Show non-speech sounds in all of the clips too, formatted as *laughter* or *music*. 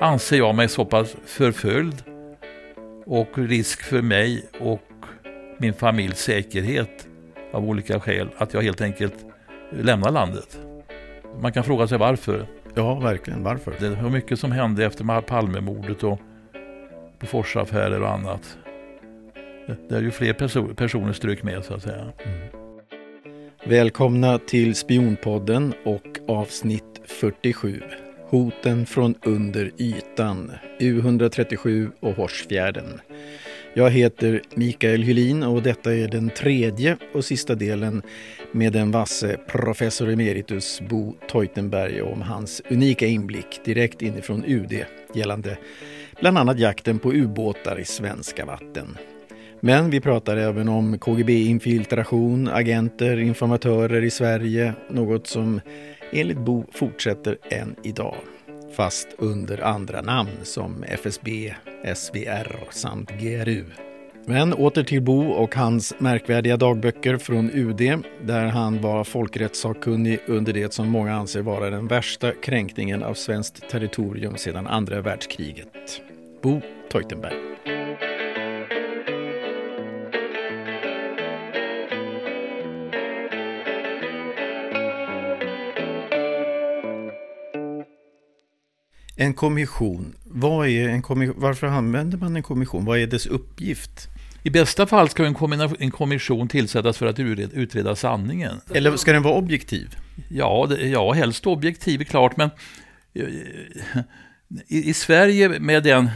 anser jag mig så pass förföljd och risk för mig och min familjs säkerhet av olika skäl att jag helt enkelt lämnar landet. Man kan fråga sig varför. Ja, verkligen. Varför? Det var mycket som hände efter Palmemordet och Boforsaffärer och annat. Där ju fler perso personer strök med så att säga. Mm. Välkomna till Spionpodden och avsnitt 47. Hoten från under ytan, U137 och Horsfjärden. Jag heter Mikael Hylin och detta är den tredje och sista delen med den vasse professor emeritus Bo Teutenberg om hans unika inblick direkt inifrån UD gällande bland annat jakten på ubåtar i svenska vatten. Men vi pratar även om KGB-infiltration, agenter, informatörer i Sverige, något som enligt Bo fortsätter än idag. Fast under andra namn som FSB, SVR samt GRU. Men åter till Bo och hans märkvärdiga dagböcker från UD där han var folkrättssakkunnig under det som många anser vara den värsta kränkningen av svenskt territorium sedan andra världskriget. Bo Teutenberg. En kommission, vad är en kommission, varför använder man en kommission? Vad är dess uppgift? I bästa fall ska en, kommission tillsättas för att utreda sanningen. Eller ska den vara objektiv? Ja, det, ja helst objektiv är klart, men eh, i, i Sverige med, den,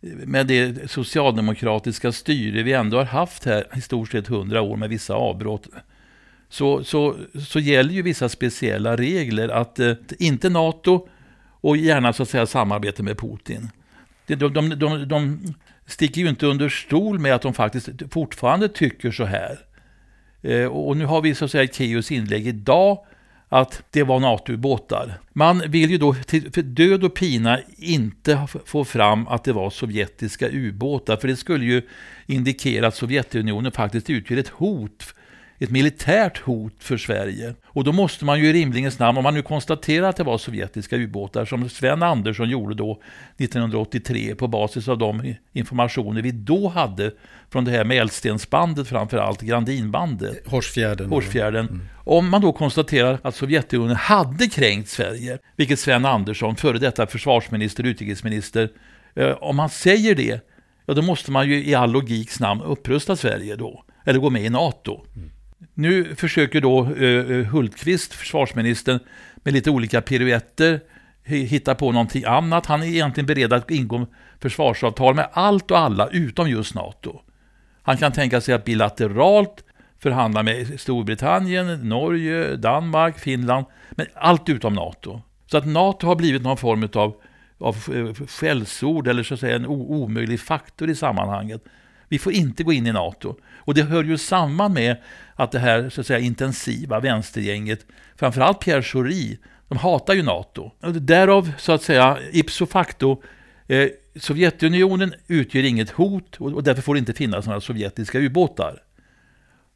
med det socialdemokratiska styre vi ändå har haft här i stort sett hundra år med vissa avbrott, så, så, så gäller ju vissa speciella regler. Att eh, inte NATO och gärna så att säga samarbete med Putin. De, de, de, de sticker ju inte under stol med att de faktiskt fortfarande tycker så här. Eh, och nu har vi så att säga Keyyos inlägg idag att det var NATO-ubåtar. Man vill ju då för död och pina inte få fram att det var sovjetiska ubåtar, för det skulle ju indikera att Sovjetunionen faktiskt utgör ett hot ett militärt hot för Sverige. Och då måste man ju i rimlingens namn, om man nu konstaterar att det var sovjetiska ubåtar, som Sven Andersson gjorde då 1983 på basis av de informationer vi då hade från det här med Eldstensbandet framförallt, Grandinbandet. Horsfjärden. Horsfjärden. Mm. Om man då konstaterar att Sovjetunionen hade kränkt Sverige, vilket Sven Andersson, före detta försvarsminister, utrikesminister, eh, om man säger det, ja då måste man ju i all logiks namn upprusta Sverige då, eller gå med i NATO. Mm. Nu försöker då eh, eh, Hultqvist, försvarsministern, med lite olika piruetter hitta på någonting annat. Han är egentligen beredd att ingå försvarsavtal med allt och alla utom just NATO. Han kan tänka sig att bilateralt förhandla med Storbritannien, Norge, Danmark, Finland, men allt utom NATO. Så att NATO har blivit någon form av, av eh, skällsord eller så att säga en omöjlig faktor i sammanhanget. Vi får inte gå in i NATO. Och det hör ju samman med att det här så att säga, intensiva vänstergänget, framförallt Pierre Schori, de hatar ju NATO. Och därav, så att säga, ipso facto, eh, Sovjetunionen utgör inget hot och, och därför får det inte finnas några sovjetiska ubåtar.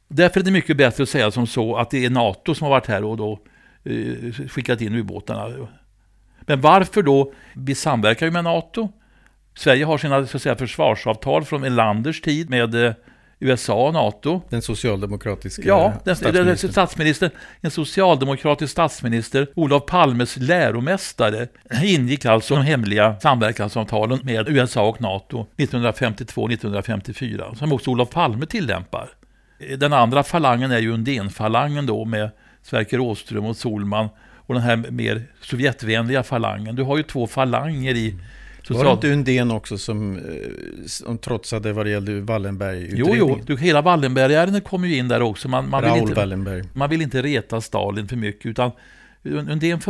Därför är det mycket bättre att säga som så att det är NATO som har varit här och då eh, skickat in ubåtarna. Men varför då? Vi samverkar ju med NATO. Sverige har sina så att säga, försvarsavtal från Elanders tid med eh, USA och NATO. Den socialdemokratiska ja, den, statsministern. statsministern. En socialdemokratisk statsminister, Olof Palmes läromästare, ingick alltså de hemliga samverkansavtalen med USA och NATO 1952-1954, som också Olof Palme tillämpar. Den andra falangen är ju Undénfalangen då med Sverker Åström och Solman och den här mer Sovjetvänliga falangen. Du har ju två falanger i Social... Var det inte Undén också som, eh, som trotsade vad det gällde Wallenberg? Jo, jo, du, hela Wallenberg-ärendet kom ju in där också. Man, man, vill inte, Wallenberg. man vill inte reta Stalin för mycket, utan Undén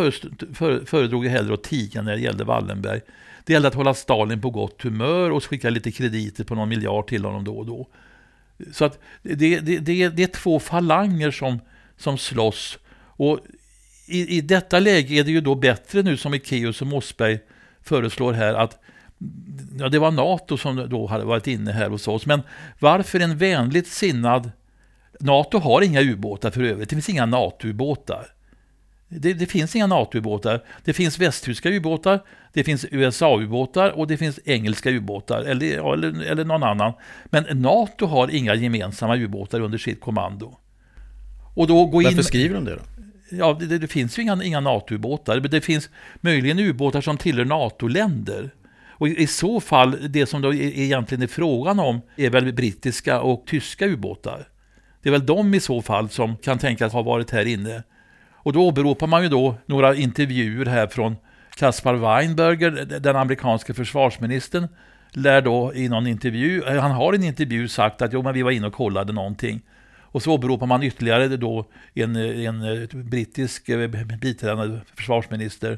föredrog ju hellre att tiga när det gällde Wallenberg. Det gällde att hålla Stalin på gott humör och skicka lite krediter på någon miljard till honom då och då. Så att det, det, det, det är två falanger som, som slåss. Och i, i detta läge är det ju då bättre nu som Ekéus och Mossberg föreslår här att ja, det var NATO som då hade varit inne här hos oss. Men varför en vänligt sinnad... NATO har inga ubåtar för övrigt. Det finns inga NATO-ubåtar. Det, det finns inga NATO-ubåtar. Det finns västtyska ubåtar, det finns USA-ubåtar och det finns engelska ubåtar eller, eller, eller någon annan. Men NATO har inga gemensamma ubåtar under sitt kommando. Och då gå Varför in... skriver de det då? Ja, det, det finns ju inga, inga NATO-ubåtar. Det finns möjligen ubåtar som tillhör NATO-länder. Och i så fall, det som då e, egentligen är frågan om är väl brittiska och tyska ubåtar. Det är väl de i så fall som kan tänkas ha varit här inne. Och då åberopar man ju då några intervjuer här från Kaspar Weinberger, den amerikanske försvarsministern, lär då i någon intervju, eh, han har i en intervju sagt att jo, men vi var inne och kollade någonting. Och så åberopar man ytterligare då en, en brittisk eh, biträdande försvarsminister.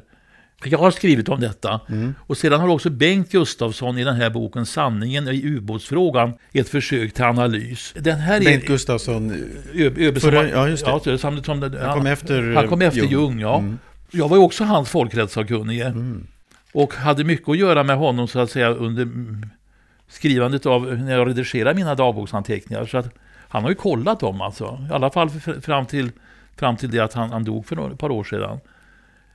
Jag har skrivit om detta. Mm. Och sedan har också Bengt Gustafsson i den här boken Sanningen i ubåtsfrågan ett försök till analys. Den här Bengt är, Gustafsson? Ö, förra, ja, just det. Ja, som, som, han, han kom efter Han kom efter Jung, Jung ja. Mm. Jag var ju också hans folkrättssakkunnige. Mm. Och hade mycket att göra med honom så att säga under skrivandet av, när jag redigerade mina dagboksanteckningar. Så att han har ju kollat dem alltså. I alla fall fram till, fram till det att han, han dog för ett par år sedan.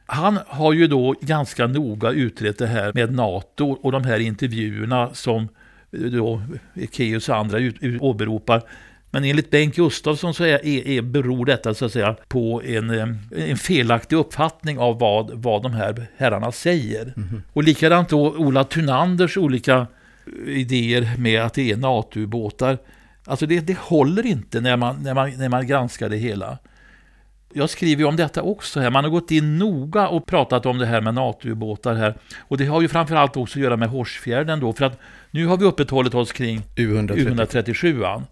Han har ju då ganska noga utrett det här med NATO och de här intervjuerna som då Ekeus och andra ut, ut, åberopar. Men enligt Bengt Gustafsson så är, är, är, beror detta så att säga på en, en felaktig uppfattning av vad, vad de här herrarna säger. Mm. Och likadant då Ola Thunanders olika idéer med att det är NATO-ubåtar. Alltså det, det håller inte när man, när, man, när man granskar det hela. Jag skriver ju om detta också här. Man har gått in noga och pratat om det här med NATO-ubåtar här. Och det har ju framförallt också att göra med Horsfjärden då. För att nu har vi uppehållit oss kring U137.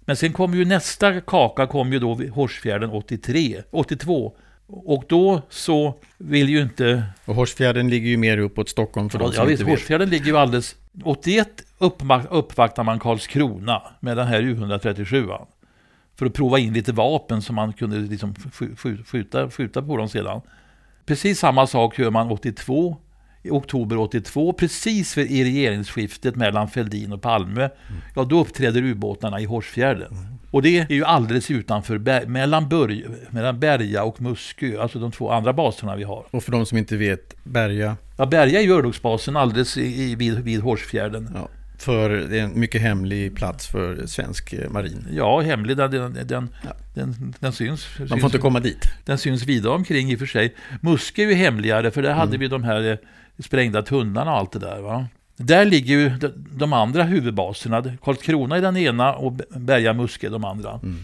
Men sen kommer ju nästa kaka, kom ju då Horsfjärden 83, 82. Och då så vill ju inte... Och Horsfjärden ligger ju mer uppåt Stockholm för ja, de som ja, inte vet. Horsfjärden ligger ju alldeles... 81 uppvaktar man Karlskrona med den här U137. För att prova in lite vapen som man kunde liksom skjuta, skjuta på dem sedan. Precis samma sak gör man 82 i oktober 82, precis i regeringsskiftet mellan Fälldin och Palme, mm. ja då uppträder ubåtarna i Horsfjärden. Mm. Och det är ju alldeles utanför, mellan, Börj, mellan Berga och Muskö, alltså de två andra baserna vi har. Och för de som inte vet, Berga? Ja, Berga är ju örlogsbasen alldeles i, vid, vid Horsfjärden. Ja, för det är en mycket hemlig plats för svensk eh, marin. Ja, hemlig, den, den, den, ja. den, den syns. Man får inte komma dit. Den syns vida omkring i och för sig. Muskö är ju hemligare, för där mm. hade vi de här eh, sprängda tunnlarna och allt det där. Va? Där ligger ju de andra huvudbaserna. Karlskrona är den ena och Berga Muskö de andra. Mm.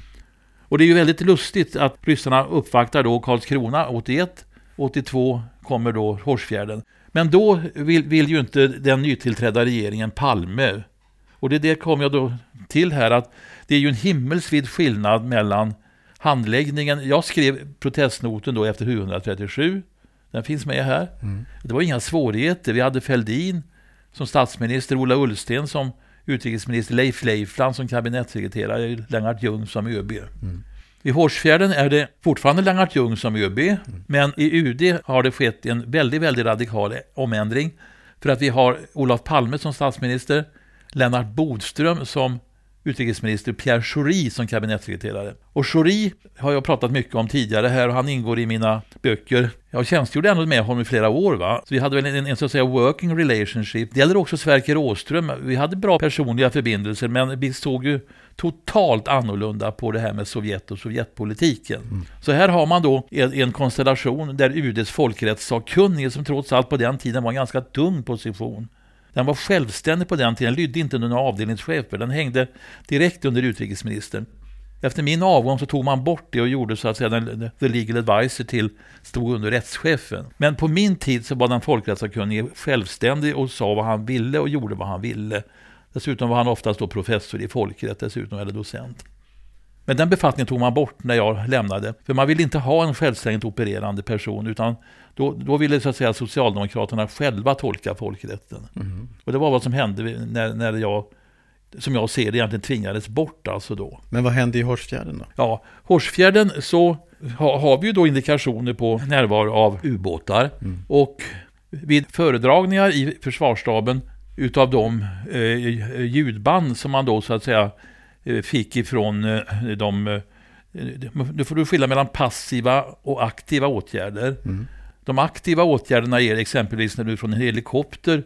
Och det är ju väldigt lustigt att ryssarna uppvaktar då Karlskrona 81, 82 kommer då Horsfjärden. Men då vill, vill ju inte den nytillträdda regeringen Palme. Och det, det kom jag då till här att det är ju en himmelsvid skillnad mellan handläggningen. Jag skrev protestnoten då efter 137 den finns med här. Mm. Det var inga svårigheter. Vi hade Fälldin som statsminister, Ola Ullsten som utrikesminister, Leif Leifland som kabinettssekreterare, Lennart Ljung som ÖB. Mm. I Horsfjärden är det fortfarande Lennart Ljung som ÖB, mm. men i UD har det skett en väldigt, väldigt radikal omändring. För att vi har Olof Palme som statsminister, Lennart Bodström som utrikesminister Pierre Schori som kabinettssekreterare. Och Schori har jag pratat mycket om tidigare här och han ingår i mina böcker. Jag tjänstgjorde ändå med honom i flera år. Va? Så vi hade väl en, en så att säga working relationship. Det gäller också Sverker Åström. Vi hade bra personliga förbindelser men vi såg ju totalt annorlunda på det här med Sovjet och Sovjetpolitiken. Mm. Så här har man då en, en konstellation där UDs folkrättssakkunnige som trots allt på den tiden var en ganska tung position den var självständig på den tiden, den lydde inte under några avdelningschefer, den hängde direkt under utrikesministern. Efter min avgång så tog man bort det och gjorde så att säga den, the legal advisor till, stod under rättschefen. Men på min tid så var den folkrättssakkunnige självständig och sa vad han ville och gjorde vad han ville. Dessutom var han oftast då professor i folkrätt dessutom, eller docent. Men den befattningen tog man bort när jag lämnade. För man ville inte ha en självständigt opererande person utan då, då ville så att säga Socialdemokraterna själva tolka folkrätten. Mm. Och det var vad som hände när, när jag, som jag ser det, egentligen tvingades bort alltså då. Men vad hände i Horsfjärden då? Ja, Horsfjärden så ha, har vi ju då indikationer på närvaro av ubåtar. Mm. Och vid föredragningar i försvarsstaben utav de eh, ljudband som man då så att säga fick ifrån eh, de nu får du skilja mellan passiva och aktiva åtgärder. Mm. De aktiva åtgärderna är exempelvis när du från en helikopter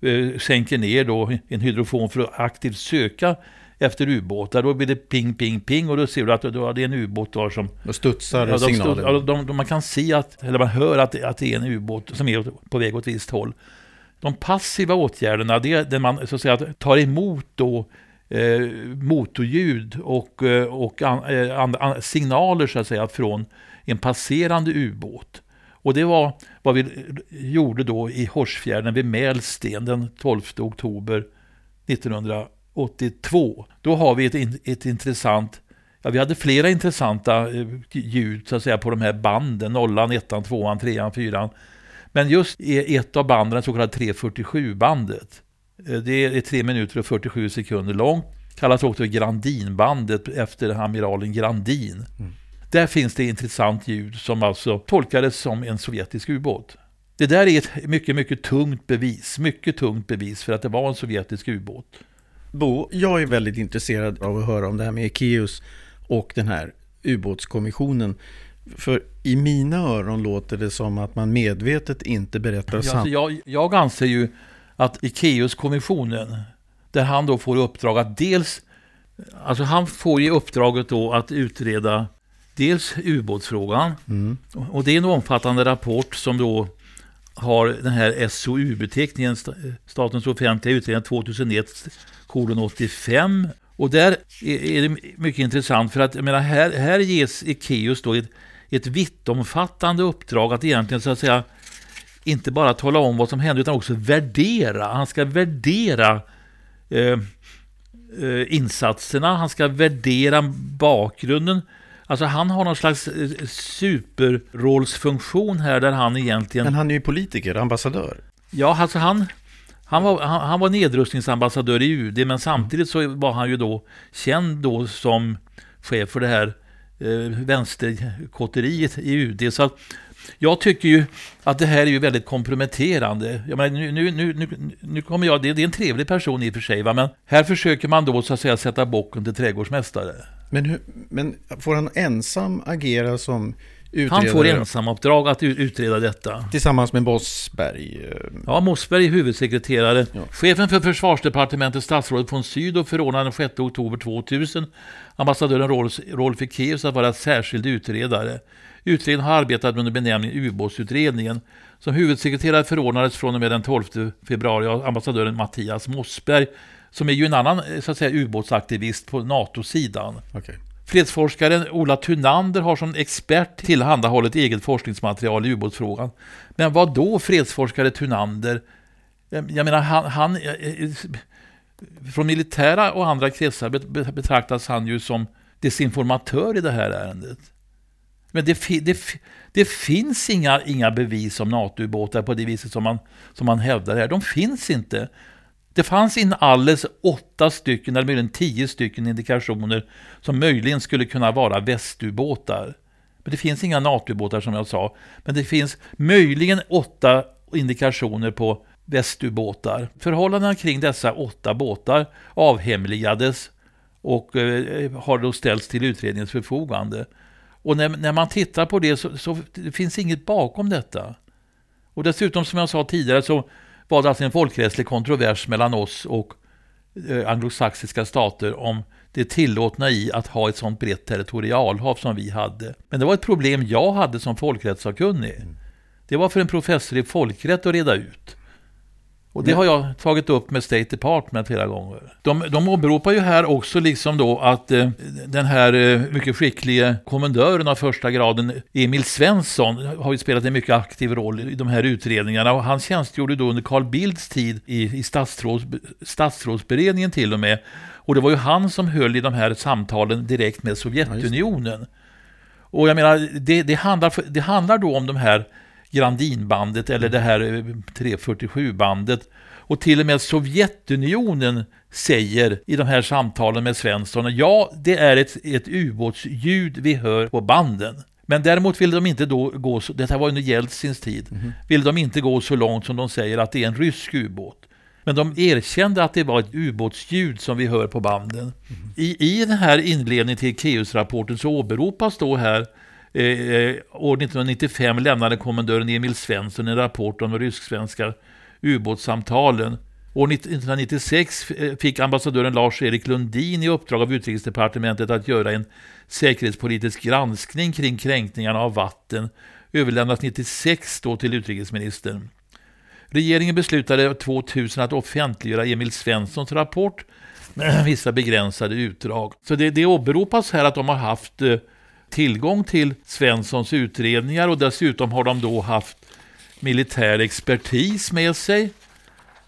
eh, sänker ner då en hydrofon för att aktivt söka efter ubåtar. Då blir det ping, ping, ping och då ser du att det är en ubåt där som... Då studsar ja, signalen. Ja, de, de, man kan se att, eller man hör att, att det är en ubåt som är på väg åt ett visst håll. De passiva åtgärderna, det är där man så att säga tar emot då eh, motorljud och, eh, och an, eh, an, an, signaler så att säga från en passerande ubåt. Och det var vad vi gjorde då i Horsfjärden vid Mälsten den 12 oktober 1982. Då har vi ett, ett intressant Ja, vi hade flera intressanta eh, ljud så att säga, på de här banden, nollan, ettan, tvåan, trean, fyran. Men just ett av banden, det så kallade 347-bandet, det är 3 minuter och 47 sekunder långt. Kallas också Grandinbandet efter amiralen Grandin. Mm. Där finns det intressant ljud som alltså tolkades som en sovjetisk ubåt. Det där är ett mycket, mycket tungt bevis. Mycket tungt bevis för att det var en sovjetisk ubåt. Bo, jag är väldigt intresserad av att höra om det här med Ekeus och den här ubåtskommissionen. För i mina öron låter det som att man medvetet inte berättar sant. Alltså jag, jag anser ju att Ikeus-kommissionen, där han då får uppdrag att dels, alltså han får ju uppdraget då att utreda dels ubåtsfrågan, mm. och det är en omfattande rapport som då har den här SOU-beteckningen, Statens offentliga utredning 2001 kolon 85. Och där är det mycket intressant för att jag menar, här, här ges Ekeus då ett, ett vittomfattande uppdrag att egentligen så att säga inte bara tala om vad som hände utan också värdera. Han ska värdera eh, eh, insatserna, han ska värdera bakgrunden. Alltså han har någon slags eh, superrollsfunktion här där han egentligen... Men han är ju politiker, ambassadör. Ja, alltså han, han, var, han, han var nedrustningsambassadör i UD men samtidigt så var han ju då känd då som chef för det här eh, vänsterkotteriet i UD. Så att, jag tycker ju att det här är ju väldigt komprometterande. Jag menar, nu, nu, nu, nu kommer jag, det, det är en trevlig person i och för sig, va? men här försöker man då så att säga sätta bocken till trädgårdsmästare. Men, hur, men får han ensam agera som utredare? Han får ensamuppdrag att utreda detta. Tillsammans med Mossberg? Eh. Ja, Mossberg är huvudsekreterare. Ja. Chefen för försvarsdepartementet, statsrådet von Sydow, förordnade den 6 oktober 2000 ambassadören Rolf, Rolf Ekéus att vara särskild utredare. Utredningen har arbetat under benämningen ubåtsutredningen. Som huvudsekreterare förordnades från och med den 12 februari av ambassadören Mattias Mossberg, som är ju en annan så att säga, ubåtsaktivist på NATO-sidan. Okay. Fredsforskaren Ola Tunander har som expert tillhandahållit eget forskningsmaterial i ubåtsfrågan. Men vad då fredsforskare Tunander? Jag menar, han, han, från militära och andra kretsar betraktas han ju som desinformatör i det här ärendet. Men det, det, det finns inga, inga bevis om NATO-ubåtar på det viset som man, som man hävdar här. De finns inte. Det fanns inalles åtta stycken, eller möjligen tio stycken indikationer som möjligen skulle kunna vara västubåtar. Men det finns inga NATO-ubåtar som jag sa. Men det finns möjligen åtta indikationer på västubåtar. Förhållandena kring dessa åtta båtar avhemligades och eh, har då ställts till utredningens förfogande. Och när, när man tittar på det så, så det finns inget bakom detta. Och dessutom som jag sa tidigare så var det alltså en folkrättslig kontrovers mellan oss och eh, anglosaxiska stater om det tillåtna i att ha ett sånt brett territorialhav som vi hade. Men det var ett problem jag hade som folkrättssakkunnig. Mm. Det var för en professor i folkrätt att reda ut. Och det har jag tagit upp med State Department flera gånger. De, de åberopar ju här också liksom då att eh, den här eh, mycket skicklige kommendören av första graden, Emil Svensson, har ju spelat en mycket aktiv roll i de här utredningarna. Och han tjänstgjorde då under Carl Bildts tid i, i statsråds, statsrådsberedningen till och med. Och det var ju han som höll i de här samtalen direkt med Sovjetunionen. Ja, och jag menar, det, det, handlar, det handlar då om de här Grandinbandet eller det här 347-bandet. Eh, och till och med Sovjetunionen säger i de här samtalen med Svensson, ja, det är ett, ett ubåtsljud vi hör på banden. Men däremot vill de inte då gå, så, detta var under Jeltsins tid, mm. vill de inte gå så långt som de säger att det är en rysk ubåt. Men de erkände att det var ett ubåtsljud som vi hör på banden. Mm. I, I den här inledningen till Keus-rapporten så åberopas då här Eh, eh, år 1995 lämnade kommendören Emil Svensson en rapport om de rysk-svenska ubåtssamtalen. År 1996 eh, fick ambassadören Lars-Erik Lundin i uppdrag av utrikesdepartementet att göra en säkerhetspolitisk granskning kring kränkningarna av vatten, Överlämnas 96 då till utrikesministern. Regeringen beslutade 2000 att offentliggöra Emil Svenssons rapport med vissa begränsade utdrag. Så det, det åberopas här att de har haft eh, tillgång till Svenssons utredningar och dessutom har de då haft militär expertis med sig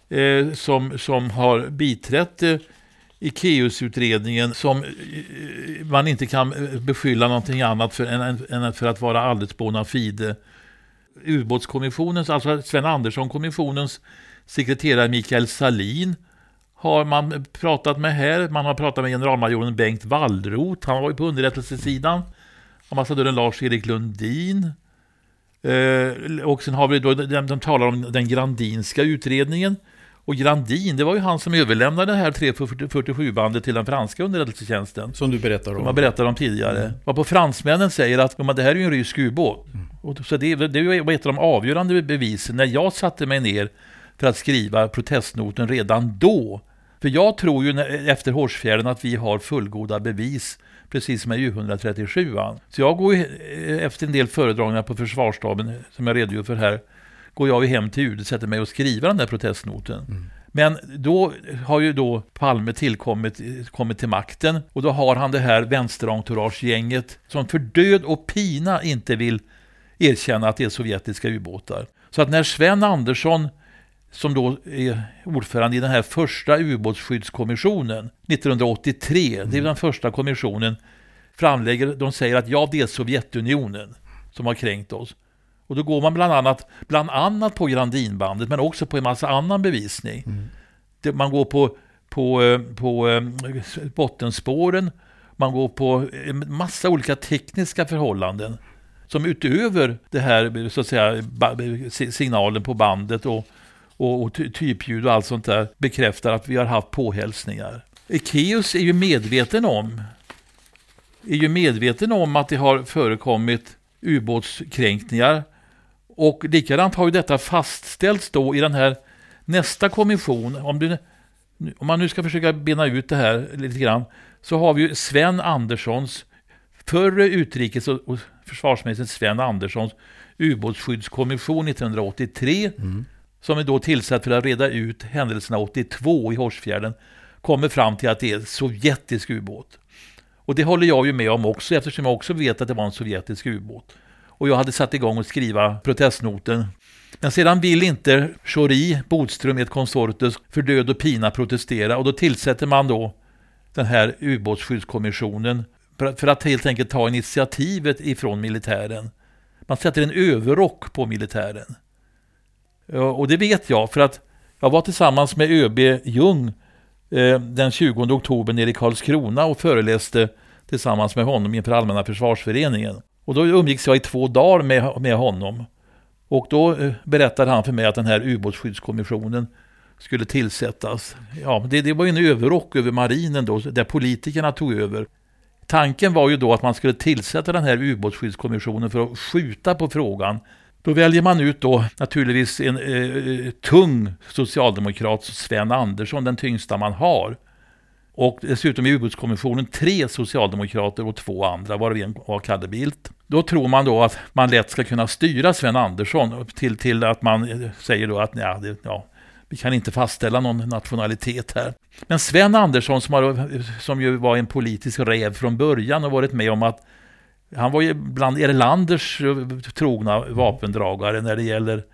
eh, som, som har biträtt eh, Ikeus-utredningen som eh, man inte kan eh, beskylla någonting annat för än, än för att vara alldeles bona fide. Ubåtskommissionens, alltså Sven Andersson-kommissionens sekreterare Mikael Salin har man pratat med här. Man har pratat med generalmajoren Bengt Wallroth, han var ju på underrättelsesidan. Ambassadören Lars-Erik Lundin. Eh, och sen har vi då, de, de talar om den Grandinska utredningen och Grandin, det var ju han som överlämnade det här 347-bandet till den franska underrättelsetjänsten. Som du berättade om. Som jag berättade om tidigare. Mm. Varpå fransmännen säger att det här är ju en rysk ubåt. Mm. så det, det var ett av de avgörande bevisen när jag satte mig ner för att skriva protestnoten redan då. För jag tror ju efter Hårsfjärden att vi har fullgoda bevis precis som med U137. Så jag går eh, efter en del föredragningar på försvarsstaben som jag redogör för här går jag hem till UD och sätter mig och skriver den där protestnoten. Mm. Men då har ju då Palme tillkommit kommit till makten och då har han det här vänsterentourage-gänget som för död och pina inte vill erkänna att det är sovjetiska ubåtar. Så att när Sven Andersson, som då är ordförande i den här första ubåtsskyddskommissionen 1983, mm. det är den första kommissionen, framlägger, de säger att ja, det är Sovjetunionen som har kränkt oss. Och då går man bland annat, bland annat på Grandinbandet men också på en massa annan bevisning. Mm. Man går på, på, eh, på eh, bottenspåren, man går på en massa olika tekniska förhållanden som utöver det här så att säga, signalen på bandet och, och, och typljud och allt sånt där bekräftar att vi har haft påhälsningar. Ekeus är ju medveten om är ju medveten om att det har förekommit ubåtskränkningar och likadant har ju detta fastställts då i den här nästa kommission. Om, du, om man nu ska försöka bena ut det här lite grann så har vi ju Sven Anderssons, förre utrikes och försvarsministern Sven Anderssons ubåtsskyddskommission 1983 mm som är då tillsatt för att reda ut händelserna 82 i Horsfjärden kommer fram till att det är en sovjetisk ubåt. Och det håller jag ju med om också eftersom jag också vet att det var en sovjetisk ubåt och jag hade satt igång att skriva protestnoten. Men sedan vill inte Schori, Bodström, ett konsortium för död och pina protestera och då tillsätter man då den här ubåtsskyddskommissionen för att helt enkelt ta initiativet ifrån militären. Man sätter en överrock på militären. Eh, och det vet jag för att jag var tillsammans med ÖB Ljung eh, den 20 oktober nere i Karlskrona och föreläste tillsammans med honom inför Allmänna försvarsföreningen. Och då umgicks jag i två dagar med, med honom. Och då eh, berättade han för mig att den här ubåtsskyddskommissionen skulle tillsättas. Ja, det, det var ju en överrock över marinen då, där politikerna tog över. Tanken var ju då att man skulle tillsätta den här ubåtsskyddskommissionen för att skjuta på frågan. Då väljer man ut då naturligtvis en eh, eh, tung socialdemokrat, Sven Andersson, den tyngsta man har. Och dessutom i ubåtskommissionen tre socialdemokrater och två andra, varav en var Kalle Bildt. Då tror man då att man lätt ska kunna styra Sven Andersson till, till att man eh, säger då att nja, det, ja, vi kan inte fastställa någon nationalitet här. Men Sven Andersson som, har, som ju var en politisk räv från början och varit med om att han var ju bland Erlanders eh, trogna vapendragare när det gäller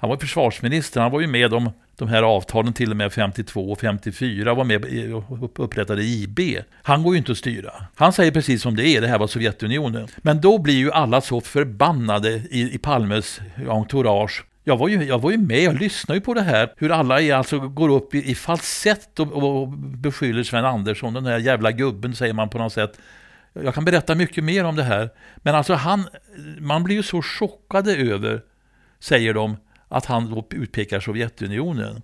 han var försvarsminister, han var ju med om de här avtalen till och med 52 och 54 var med och upprättade IB. Han går ju inte att styra. Han säger precis som det är, det här var Sovjetunionen. Men då blir ju alla så förbannade i, i Palmes entourage jag var, ju, jag var ju med, jag lyssnade ju på det här, hur alla är, alltså går upp i, i falsett och, och beskyller Sven Andersson, den här jävla gubben säger man på något sätt. Jag kan berätta mycket mer om det här. Men alltså han, man blir ju så chockade över, säger de, att han då utpekar Sovjetunionen.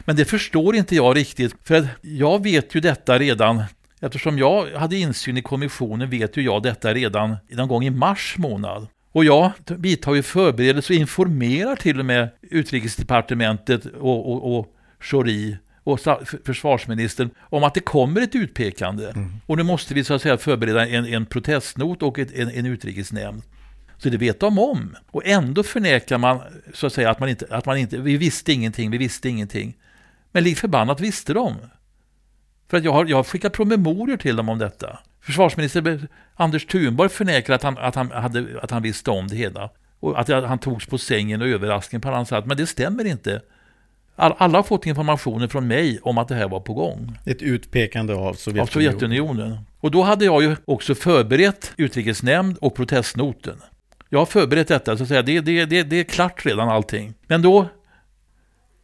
Men det förstår inte jag riktigt, för jag vet ju detta redan Eftersom jag hade insyn i kommissionen vet ju jag detta redan någon gång i mars månad. Och jag vidtar ju förberedelser och informerar till och med utrikesdepartementet och, och, och Schori och försvarsministern om att det kommer ett utpekande. Mm. Och nu måste vi så att säga förbereda en, en protestnot och ett, en, en utrikesnämnd. Så det vet de om. Och ändå förnekar man så att säga att man inte, att man inte, vi visste ingenting, vi visste ingenting. Men lik förbannat visste de. För att jag har, jag har skickat promemorior till dem om detta. Försvarsminister Anders Thunborg förnekar att han, att, han hade, att han visste om det hela. Och att han togs på sängen och överraskning på annat sätt. Men det stämmer inte. Alla har fått informationen från mig om att det här var på gång. Ett utpekande av Sovjetunionen. Av Sovjetunionen. Och då hade jag ju också förberett utrikesnämnd och protestnoten. Jag har förberett detta, så att säga. Det, det, det, det är klart redan allting. Men då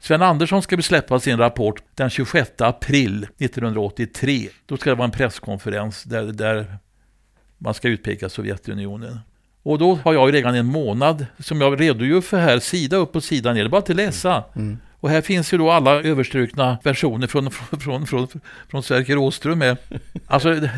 Sven Andersson ska släppa sin rapport den 26 april 1983. Då ska det vara en presskonferens där, där man ska utpeka Sovjetunionen. Och då har jag redan en månad, som jag redogör för här, sida upp och sida ner. Det är bara att läsa. Mm. Och här finns ju då alla överstrukna versioner från, från, från, från, från Sverker Åström med. Alltså,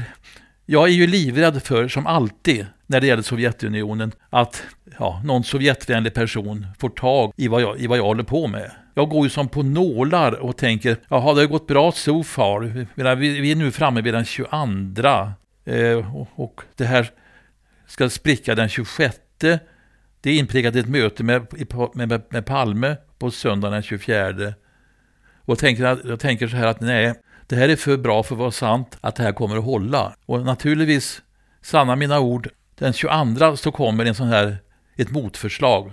jag är ju livrädd för, som alltid, när det gäller Sovjetunionen, att ja, någon Sovjetvänlig person får tag i vad, jag, i vad jag håller på med. Jag går ju som på nålar och tänker, jaha, det har gått bra so far. Vi, vi är nu framme vid den 22 eh, och, och det här ska spricka den 26. Det är inprickat ett möte med, med, med Palme på söndagen den 24. Och tänker, jag tänker så här att nej, det här är för bra för att vara sant att det här kommer att hålla. Och naturligtvis, sanna mina ord, den 22 så kommer en sån här, ett motförslag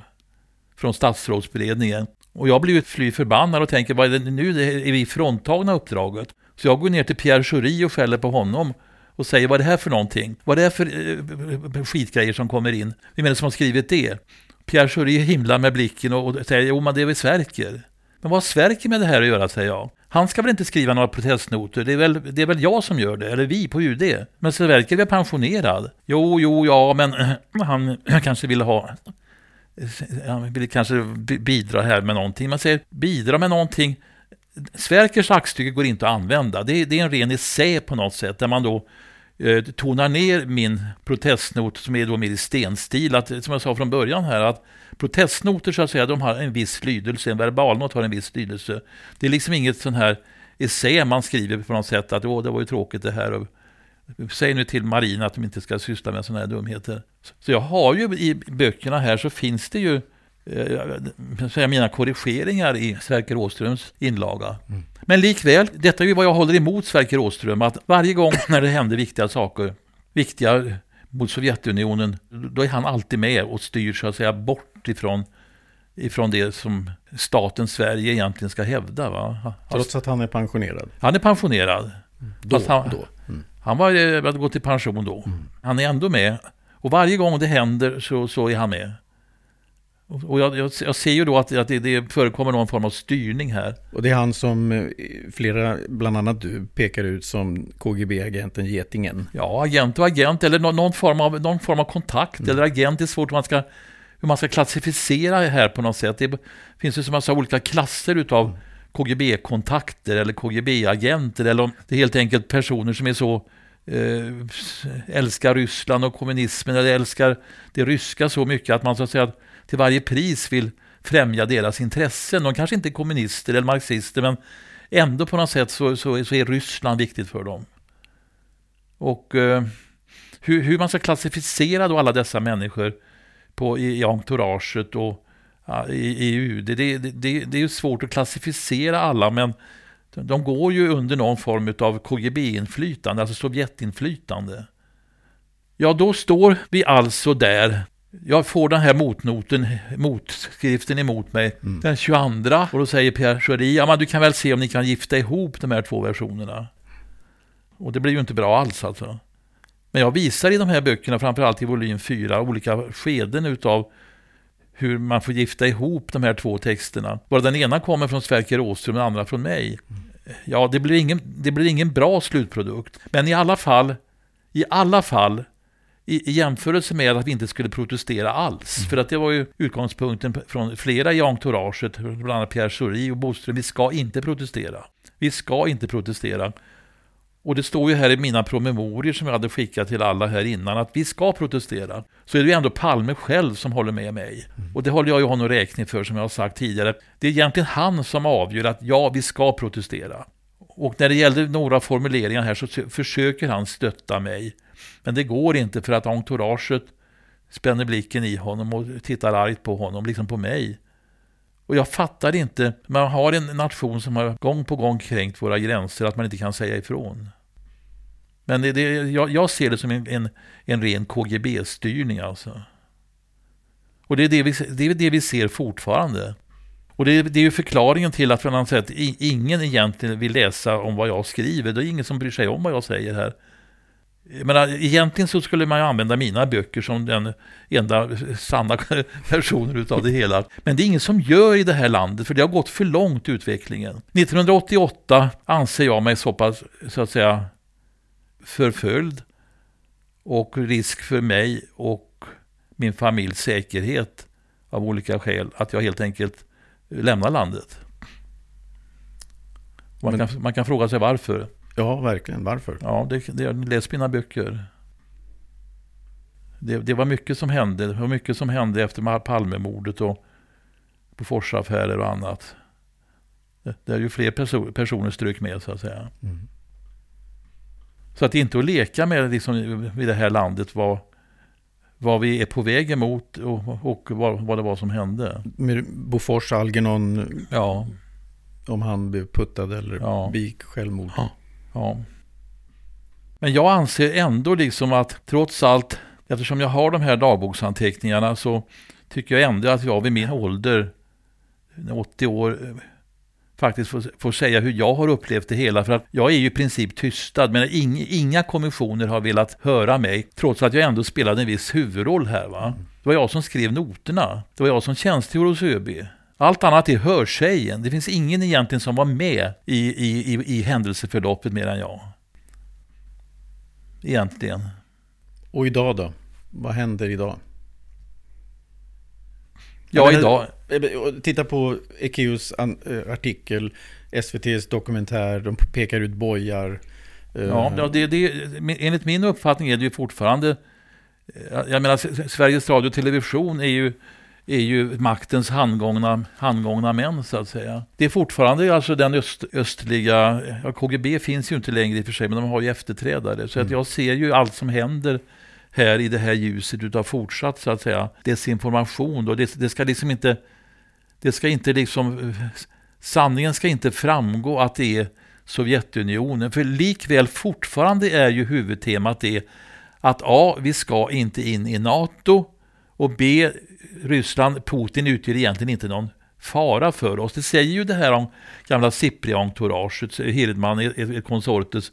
från statsrådsberedningen. Och jag blir fly förbannad och tänker, vad är det nu? Är vi fråntagna uppdraget? Så jag går ner till Pierre Schori och skäller på honom och säger vad är det här för någonting? Vad är det för eh, eh, skitgrejer som kommer in? Vem är det som har skrivit det? Pierre Schori himlar med blicken och, och säger jo men det är väl Sverker. Men vad har Sverker med det här att göra, säger jag. Han ska väl inte skriva några protestnoter, det är väl, det är väl jag som gör det, eller vi på UD. Men Sverker är pensionerad. Jo, jo, ja, men *clears throat* han *clears throat* kanske vill ha han vill kanske bidra här med någonting. Man säger bidra med någonting. Sverkers aktstycke går inte att använda. Det är, det är en ren essä på något sätt, där man då eh, tonar ner min protestnot som är då mer i stenstil. Att, som jag sa från början här, att protestnoter så att säga, de har en viss lydelse, en verbalnot har en viss lydelse. Det är liksom inget sån här essä man skriver på något sätt, att åh, det var ju tråkigt det här. Och, Säg nu till marina att de inte ska syssla med sådana här dumheter. Så jag har ju i böckerna här så finns det ju eh, mina korrigeringar i Sverker Åströms inlaga. Mm. Men likväl, detta är ju vad jag håller emot Sverker Åström, att varje gång *laughs* när det händer viktiga saker, viktiga mot Sovjetunionen, då är han alltid med och styr så att säga bort ifrån, ifrån det som staten Sverige egentligen ska hävda. Va? Trots att han är pensionerad? Han är pensionerad. Då, han, då. Mm. han var, hade gått i pension då. Mm. Han är ändå med. Och varje gång det händer så, så är han med. Och jag, jag, jag, ser ju då att, att det, det, förekommer någon form av styrning här. Och det är han som eh, flera, bland annat du, pekar ut som KGB-agenten Getingen. Ja, agent och agent, eller någon, någon form, av, någon form av kontakt. Mm. Eller agent det är svårt hur man ska, hur man ska klassificera det här på något sätt. Det finns ju som jag sa olika klasser utav mm. KGB-kontakter eller KGB-agenter. Eller om det är helt enkelt personer som är så eh, älskar Ryssland och kommunismen eller älskar det ryska så mycket att man så att säga till varje pris vill främja deras intressen. De kanske inte är kommunister eller marxister men ändå på något sätt så, så, så är Ryssland viktigt för dem. Och eh, hur, hur, man ska klassificera då alla dessa människor på, i, i entouraget och ja, i, i UD, det, det, det, det är ju svårt att klassificera alla men de går ju under någon form av KGB-inflytande, alltså Sovjetinflytande. Ja, då står vi alltså där jag får den här motnoten, motskriften emot mig mm. den 22 och då säger Pierre Schori, ja men du kan väl se om ni kan gifta ihop de här två versionerna. Och det blir ju inte bra alls alltså. Men jag visar i de här böckerna, framförallt i volym 4, olika skeden utav hur man får gifta ihop de här två texterna. Bara den ena kommer från Sverker Åström och den andra från mig. Ja, det blir, ingen, det blir ingen bra slutprodukt. Men i alla fall, i alla fall i, i jämförelse med att vi inte skulle protestera alls. Mm. För att det var ju utgångspunkten från flera i entouraget, bland annat Pierre Schori och Boström. Vi ska inte protestera. Vi ska inte protestera. Och det står ju här i mina promemorier som jag hade skickat till alla här innan att vi ska protestera. Så är det ju ändå Palme själv som håller med mig. Mm. Och det håller jag ju honom räkning för som jag har sagt tidigare. Det är egentligen han som avgör att ja, vi ska protestera. Och när det gällde några formuleringar här så försöker han stötta mig. Men det går inte för att entouraget spänner blicken i honom och tittar argt på honom, liksom på mig. Och jag fattar inte, man har en nation som har gång på gång kränkt våra gränser, att man inte kan säga ifrån. Men det, det, jag, jag, ser det som en, en, en ren KGB-styrning alltså. Och det är det, vi, det är det vi ser fortfarande. Och det, det är ju förklaringen till att, för sätt, att ingen egentligen vill läsa om vad jag skriver. Det är ingen som bryr sig om vad jag säger här. Men egentligen så skulle man ju använda mina böcker som den enda sanna *laughs* versionen utav det hela. Men det är ingen som gör i det här landet, för det har gått för långt utvecklingen. 1988 anser jag mig så pass, så att säga, förföljd och risk för mig och min familjs säkerhet av olika skäl, att jag helt enkelt lämnar landet. Man, kan, man kan fråga sig varför. Ja, verkligen. Varför? Ja, det, det, läs mina böcker. Det, det, var mycket som hände. Det var mycket som hände efter Palmemordet och Boforsaffärer och annat. Det, det är ju fler perso personer strök med så att säga. Mm. Så att inte att leka med liksom, i det här landet vad, vad vi är på väg emot och, och vad, vad det var som hände. Med Bofors Algernon, ja. om han blev puttad eller ja. begick självmord. Ja. Ja. Men jag anser ändå liksom att trots allt, eftersom jag har de här dagboksanteckningarna så tycker jag ändå att jag vid min ålder, 80 år, faktiskt får, får säga hur jag har upplevt det hela. För att jag är ju i princip tystad, men inga, inga kommissioner har velat höra mig, trots att jag ändå spelade en viss huvudroll här. Va? Det var jag som skrev noterna. Det var jag som tjänstgjorde hos ÖB. Allt annat är hörsägen. Det finns ingen egentligen som var med i, i, i, i händelseförloppet mer än jag. Egentligen. Och idag då? Vad händer idag? Ja, menar, idag... Eh, titta på Ekeus eh, artikel, SVTs dokumentär, de pekar ut bojar. Eh, ja, det, det, enligt min uppfattning är det ju fortfarande... Jag menar, Sveriges Radio och Television är ju är ju maktens handgångna, handgångna män så att säga. Det är fortfarande alltså den öst, östliga, ja, KGB finns ju inte längre i och för sig, men de har ju efterträdare. Så mm. att jag ser ju allt som händer här i det här ljuset utav fortsatt så att säga desinformation. Då. Det, det ska liksom inte, det ska inte liksom, sanningen ska inte framgå att det är Sovjetunionen. För likväl fortfarande är ju huvudtemat det att A. Vi ska inte in i NATO och B. Ryssland, Putin utgör egentligen inte någon fara för oss. Det säger ju det här om gamla Cipri-entouraget, Hirdman, ett konsortes.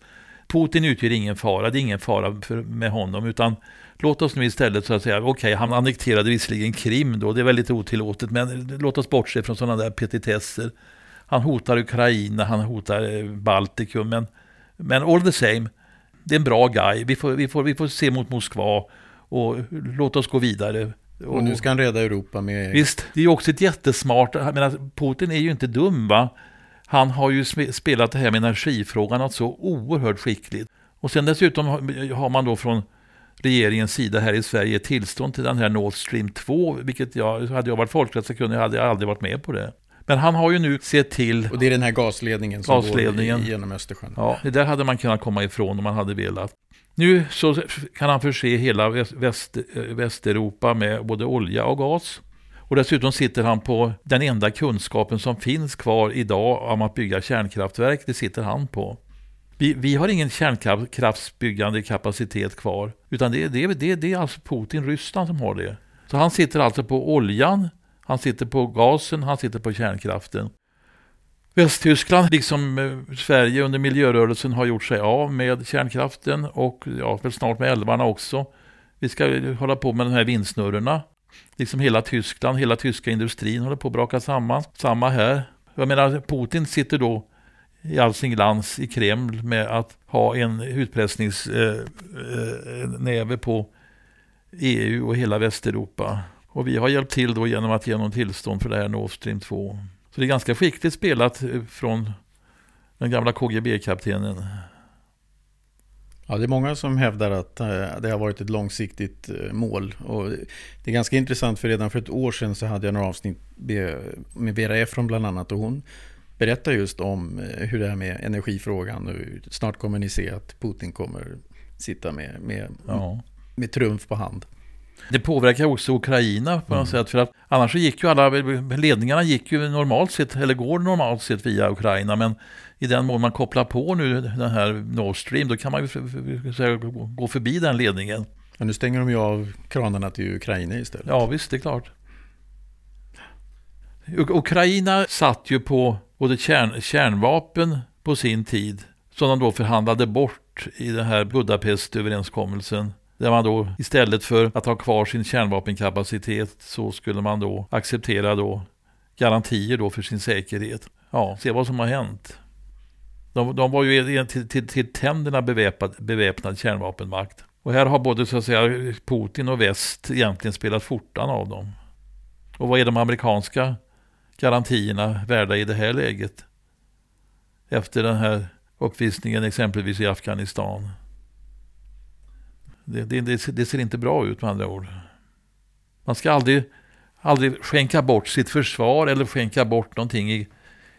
Putin utgör ingen fara, det är ingen fara för, med honom, utan låt oss nu istället så att säga, okej, okay, han annekterade visserligen Krim då, det är väldigt otillåtet, men låt oss bortse från sådana där petitesser. Han hotar Ukraina, han hotar eh, Baltikum, men, men all the same, det är en bra guy. Vi får, vi får, vi får se mot Moskva och låt oss gå vidare. Och nu ska han rädda Europa med... Visst, det är ju också ett jättesmart... Jag menar, Putin är ju inte dum va? Han har ju spelat det här med energifrågan något så oerhört skickligt. Och sen dessutom har man då från regeringens sida här i Sverige tillstånd till den här Nord Stream 2, vilket jag, hade jag varit folkrättssakunnig hade jag aldrig varit med på det. Men han har ju nu sett till... Och det är den här gasledningen som gasledningen. går genom Östersjön. Ja, det där hade man kunnat komma ifrån om man hade velat. Nu så kan han förse hela Väst, eh, Västeuropa med både olja och gas. Och dessutom sitter han på den enda kunskapen som finns kvar idag om att bygga kärnkraftverk. Det sitter han på. Vi, vi har ingen kärnkraftsbyggande kapacitet kvar. Utan det, det, det, det är alltså Putin, Ryssland som har det. Så han sitter alltså på oljan, han sitter på gasen, han sitter på kärnkraften. Västtyskland, liksom eh, Sverige under miljörörelsen, har gjort sig av med kärnkraften och ja, väl snart med älvarna också. Vi ska hålla på med de här vindsnurrorna. Liksom hela Tyskland, hela tyska industrin håller på att braka samman. Samma här. Jag menar, Putin sitter då i all sin glans i Kreml med att ha en utpressningsnäve eh, eh, på EU och hela Västeuropa. Och vi har hjälpt till då genom att ge någon tillstånd för det här Nord Stream 2. Så det är ganska skickligt spelat eh, från den gamla KGB-kaptenen. Ja, det är många som hävdar att eh, det har varit ett långsiktigt eh, mål. Och det är ganska intressant för redan för ett år sedan så hade jag några avsnitt med Vera Efron bland annat. Och hon berättar just om hur det är med energifrågan. Och snart kommer ni se att Putin kommer sitta med, med, ja. med trumf på hand. Det påverkar också Ukraina på något mm. sätt. För att annars så gick ju alla ledningarna gick ju normalt sett, eller går normalt sett via Ukraina. Men i den mån man kopplar på nu den här Nord Stream, då kan man ju gå förbi den ledningen. Ja, nu stänger de ju av kranarna till Ukraina istället. Ja, visst, det är klart. Ukraina satt ju på både kärn, kärnvapen på sin tid, som de då förhandlade bort i den här Budapestöverenskommelsen. Där man då istället för att ha kvar sin kärnvapenkapacitet så skulle man då acceptera då garantier då för sin säkerhet. Ja, se vad som har hänt. De, de var ju till, till, till tänderna beväpnad, beväpnad kärnvapenmakt. Och här har både så att säga Putin och väst egentligen spelat fortan av dem. Och vad är de amerikanska garantierna värda i det här läget? Efter den här uppvisningen exempelvis i Afghanistan. Det, det, det, ser inte bra ut med andra ord. Man ska aldrig, aldrig skänka bort sitt försvar eller skänka bort någonting i,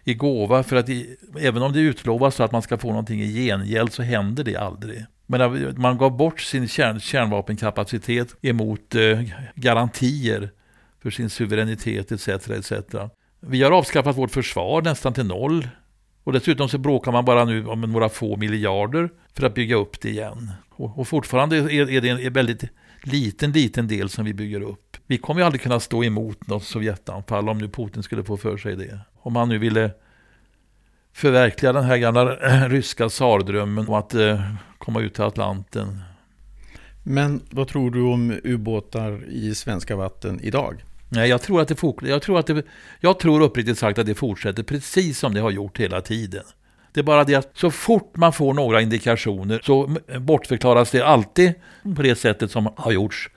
i gåva. För att i, även om det utlovas att man ska få någonting i gengäld så händer det aldrig. Men man gav bort sin kärn, kärnvapenkapacitet emot eh, garantier för sin suveränitet etc. etc. Vi har avskaffat vårt försvar nästan till noll. Och dessutom så bråkar man bara nu om några få miljarder för att bygga upp det igen. Och, och fortfarande är, är det en väldigt liten, liten del som vi bygger upp. Vi kommer ju aldrig kunna stå emot något Sovjetanfall om nu Putin skulle få för sig det. Om han nu ville förverkliga den här gamla ryska tsardrömmen om att eh, komma ut till Atlanten. Men vad tror du om ubåtar i svenska vatten idag? Nej, jag tror, att det jag, tror att det, jag tror uppriktigt sagt att det fortsätter precis som det har gjort hela tiden. Det är bara det att så fort man får några indikationer så bortförklaras det alltid på det sättet som har gjorts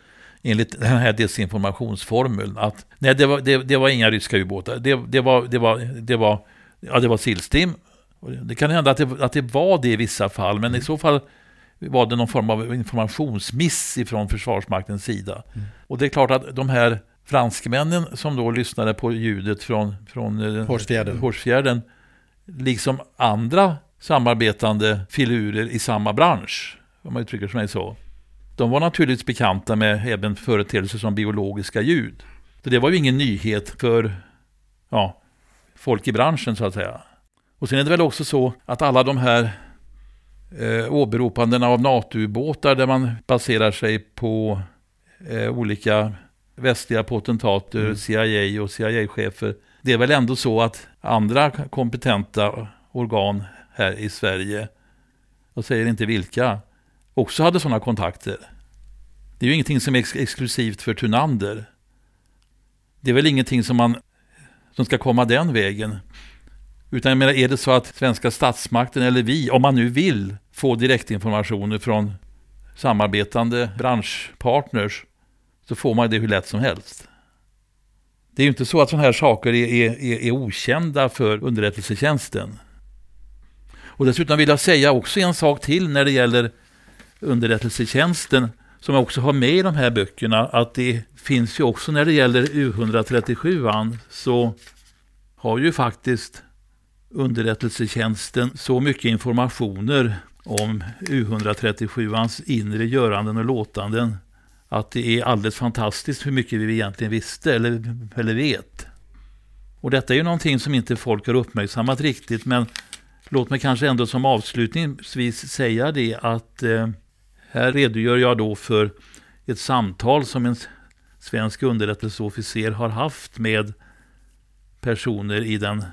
enligt den här desinformationsformeln. Att nej, det var, det, det var inga ryska ubåtar. Det, det, var, det, var, det, var, ja, det var Sillstim. Det kan hända att det, att det var det i vissa fall, men i så fall var det någon form av informationsmiss ifrån Försvarsmaktens sida. Mm. Och det är klart att de här franskmännen som då lyssnade på ljudet från, från eh, Horsfjärden. Horsfjärden, liksom andra samarbetande filurer i samma bransch, om man uttrycker sig så. De var naturligtvis bekanta med även företeelser som biologiska ljud. Så det var ju ingen nyhet för ja, folk i branschen så att säga. Och sen är det väl också så att alla de här eh, åberopandena av NATO-ubåtar där man baserar sig på eh, olika västliga potentater, mm. CIA och CIA-chefer. Det är väl ändå så att andra kompetenta organ här i Sverige, jag säger inte vilka, också hade sådana kontakter. Det är ju ingenting som är ex exklusivt för Tunander. Det är väl ingenting som, man, som ska komma den vägen. Utan jag menar, är det så att svenska statsmakten eller vi, om man nu vill få direktinformationer från samarbetande branschpartners, så får man det hur lätt som helst. Det är ju inte så att sådana här saker är, är, är okända för underrättelsetjänsten. Och dessutom vill jag säga också en sak till när det gäller underrättelsetjänsten som jag också har med i de här böckerna att det finns ju också när det gäller U137 så har ju faktiskt underrättelsetjänsten så mycket informationer om U137ans inre göranden och låtanden att det är alldeles fantastiskt hur mycket vi egentligen visste eller, eller vet. Och detta är ju någonting som inte folk har uppmärksammat riktigt men låt mig kanske ändå som avslutningsvis säga det att eh, här redogör jag då för ett samtal som en svensk underrättelseofficer har haft med personer i den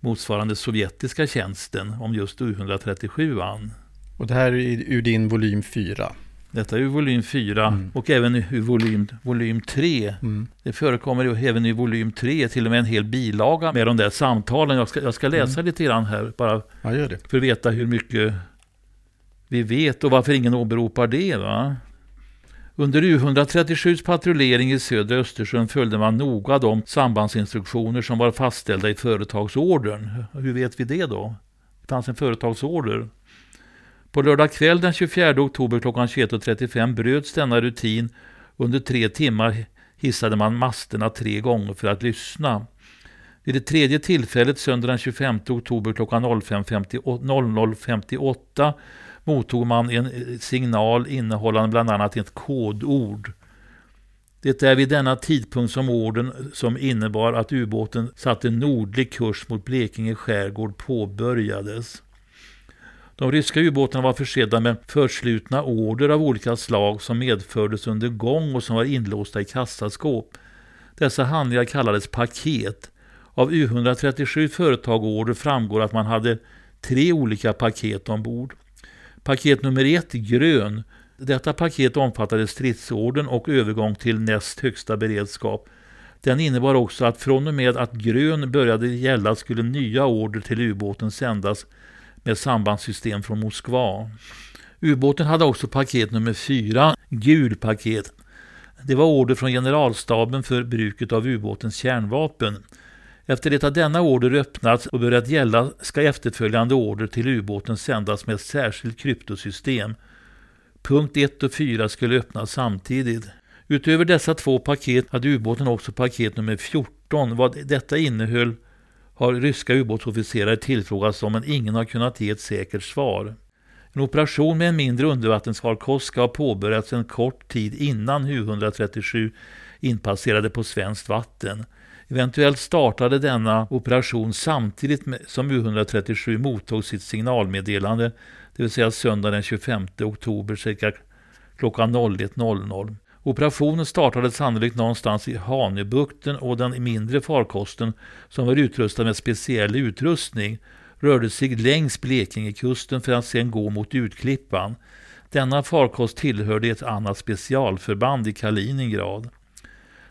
motsvarande sovjetiska tjänsten om just U137. Och det här är ur din volym 4? Detta är ju volym 4 mm. och även i volym, volym 3. Mm. Det förekommer ju även i volym 3 till och med en hel bilaga med de där samtalen. Jag ska, jag ska läsa mm. lite grann här bara ja, för att veta hur mycket vi vet och varför ingen åberopar det. Va? Under U137s patrullering i södra Östersjön följde man noga de sambandsinstruktioner som var fastställda i företagsordern. Hur vet vi det då? Det fanns en företagsorder. På lördag kväll den 24 oktober klockan 21.35 bröts denna rutin. Under tre timmar hissade man masterna tre gånger för att lyssna. Vid det tredje tillfället söndag den 25 oktober klockan 00.58 mottog man en eh, signal innehållande bland annat ett kodord. Det är vid denna tidpunkt som orden som innebar att ubåten satte nordlig kurs mot Blekinge skärgård påbörjades. De ryska ubåtarna var försedda med förslutna order av olika slag som medfördes under gång och som var inlåsta i kassaskåp. Dessa handlingar kallades paket. Av U137 företagorder framgår att man hade tre olika paket ombord. Paket nummer ett, grön. Detta paket omfattade stridsorden och övergång till näst högsta beredskap. Den innebar också att från och med att grön började gälla skulle nya order till ubåten sändas med sambandssystem från Moskva. Ubåten hade också paket nummer 4, gul paket. Det var order från generalstaben för bruket av ubåtens kärnvapen. Efter det att denna order öppnats och börjat gälla ska efterföljande order till ubåten sändas med ett särskilt kryptosystem. Punkt 1 och 4 skulle öppnas samtidigt. Utöver dessa två paket hade ubåten också paket nummer 14. Vad detta innehöll har ryska ubåtsofficerare tillfrågats om men ingen har kunnat ge ett säkert svar. En operation med en mindre undervattensfarkost ska ha påbörjats en kort tid innan U-137 inpasserade på svenskt vatten. Eventuellt startade denna operation samtidigt som U-137 mottog sitt signalmeddelande, det vill säga söndag den 25 oktober cirka klockan 01.00. Operationen startade sannolikt någonstans i Hanöbukten och den mindre farkosten, som var utrustad med speciell utrustning, rörde sig längs Blekingekusten för att sedan gå mot Utklippan. Denna farkost tillhörde ett annat specialförband i Kaliningrad.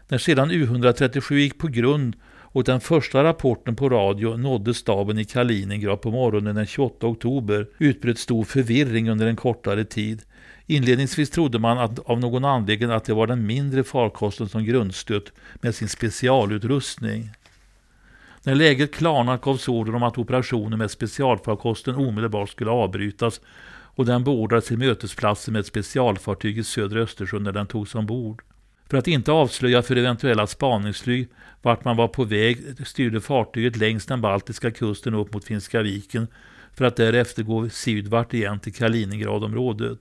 När sedan U137 gick på grund och den första rapporten på radio nådde staben i Kaliningrad på morgonen den 28 oktober utbröt stor förvirring under en kortare tid. Inledningsvis trodde man att, av någon anledning att det var den mindre farkosten som grundstött med sin specialutrustning. När läget klarnat gavs order om att operationen med specialfarkosten omedelbart skulle avbrytas och den beordrades till mötesplatsen med ett specialfartyg i södra Östersjön när den togs ombord. För att inte avslöja för eventuella spaningsflyg vart man var på väg styrde fartyget längs den baltiska kusten upp mot Finska viken för att därefter gå sydvart igen till Kaliningradområdet.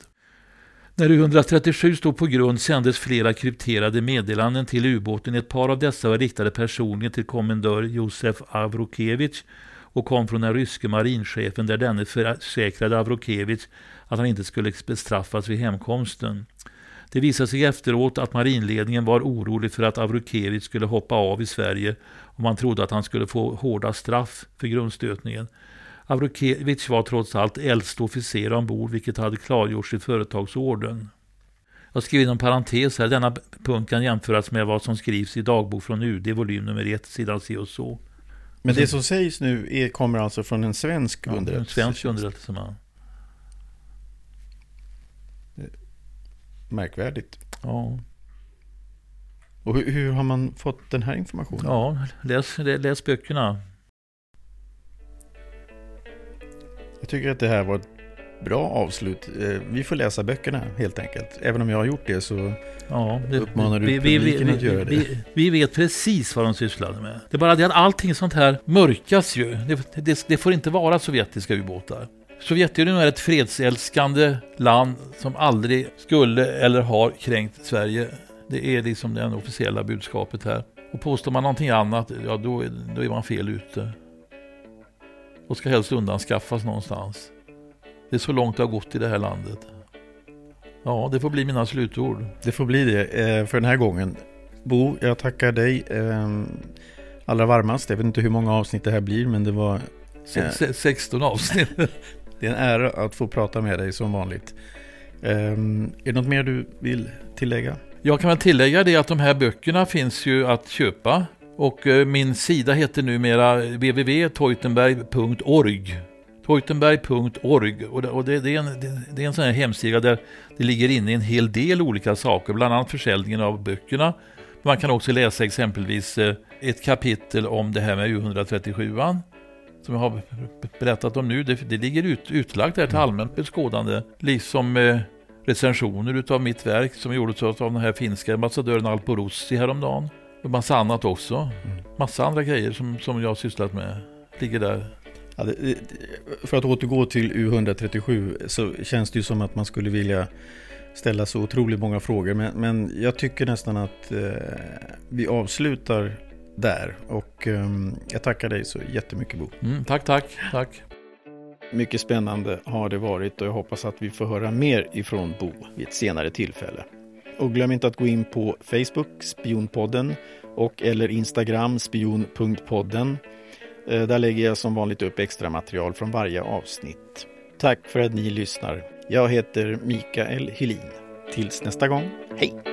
När U-137 stod på grund sändes flera krypterade meddelanden till ubåten. Ett par av dessa var riktade personligen till kommendör Josef Avrokevich och kom från den ryske marinchefen där denne försäkrade Avrokevich att han inte skulle bestraffas vid hemkomsten. Det visade sig efteråt att marinledningen var orolig för att Avrokevich skulle hoppa av i Sverige och man trodde att han skulle få hårda straff för grundstötningen. Avrokevich var trots allt äldste officer ombord vilket hade klargjorts i företagsorden. Jag skriver inom parentes här, denna punkt kan jämföras med vad som skrivs i dagbok från UD, volym nummer 1, sidan C och så. Men det som sägs nu är, kommer alltså från en svensk ja, underrättelse? En svensk underrättelseman. Märkvärdigt. Ja. Och hur, hur, har man fått den här informationen? Ja, läs, läs böckerna. Jag tycker att det här var ett bra avslut. Eh, vi får läsa böckerna helt enkelt. Även om jag har gjort det så ja, det, uppmanar du vi, publiken vi, vi, att göra det. Vi, vet precis vad de sysslade med. Det är bara det att allting sånt här mörkas ju. Det, det, det får inte vara sovjetiska ubåtar. Sovjetunionen är ett fredsälskande land som aldrig skulle eller har kränkt Sverige. Det är liksom det officiella budskapet här. Och påstår man någonting annat, ja då då är man fel ute. Och ska helst undanskaffas någonstans. Det är så långt det har gått i det här landet. Ja, det får bli mina slutord. Det får bli det eh, för den här gången. Bo, jag tackar dig ehm, allra varmast. Jag vet inte hur många avsnitt det här blir, men det var... 16 avsnitt. *laughs* Det är en ära att få prata med dig som vanligt. Um, är det något mer du vill tillägga? Jag kan väl tillägga det att de här böckerna finns ju att köpa. Och uh, min sida heter numera www.teutenberg.org. Teutenberg.org och, det, det, är en, det, det, är en sån här hemsida där det ligger inne en hel del olika saker, bland annat försäljningen av böckerna. Man kan också läsa exempelvis eh, ett kapitel om det här med U137 som jag har berättat om nu. Det, det ligger ut, utlagt där till mm. allmänt beskådande, liksom eh, recensioner utav mitt verk som gjordes av den här finska ambassadören Alpo Rossi häromdagen. Massa annat också. Massa andra grejer som, som jag har sysslat med ligger där. Ja, det, för att återgå till U137 så känns det ju som att man skulle vilja ställa så otroligt många frågor. Men, men jag tycker nästan att eh, vi avslutar där. Och eh, jag tackar dig så jättemycket Bo. Mm, tack, tack, tack. Mycket spännande har det varit och jag hoppas att vi får höra mer ifrån Bo vid ett senare tillfälle. Och glöm inte att gå in på Facebook, Spionpodden, och eller Instagram, spion.podden. Eh, där lägger jag som vanligt upp extra material från varje avsnitt. Tack för att ni lyssnar. Jag heter Mikael Helin. Tills nästa gång, hej!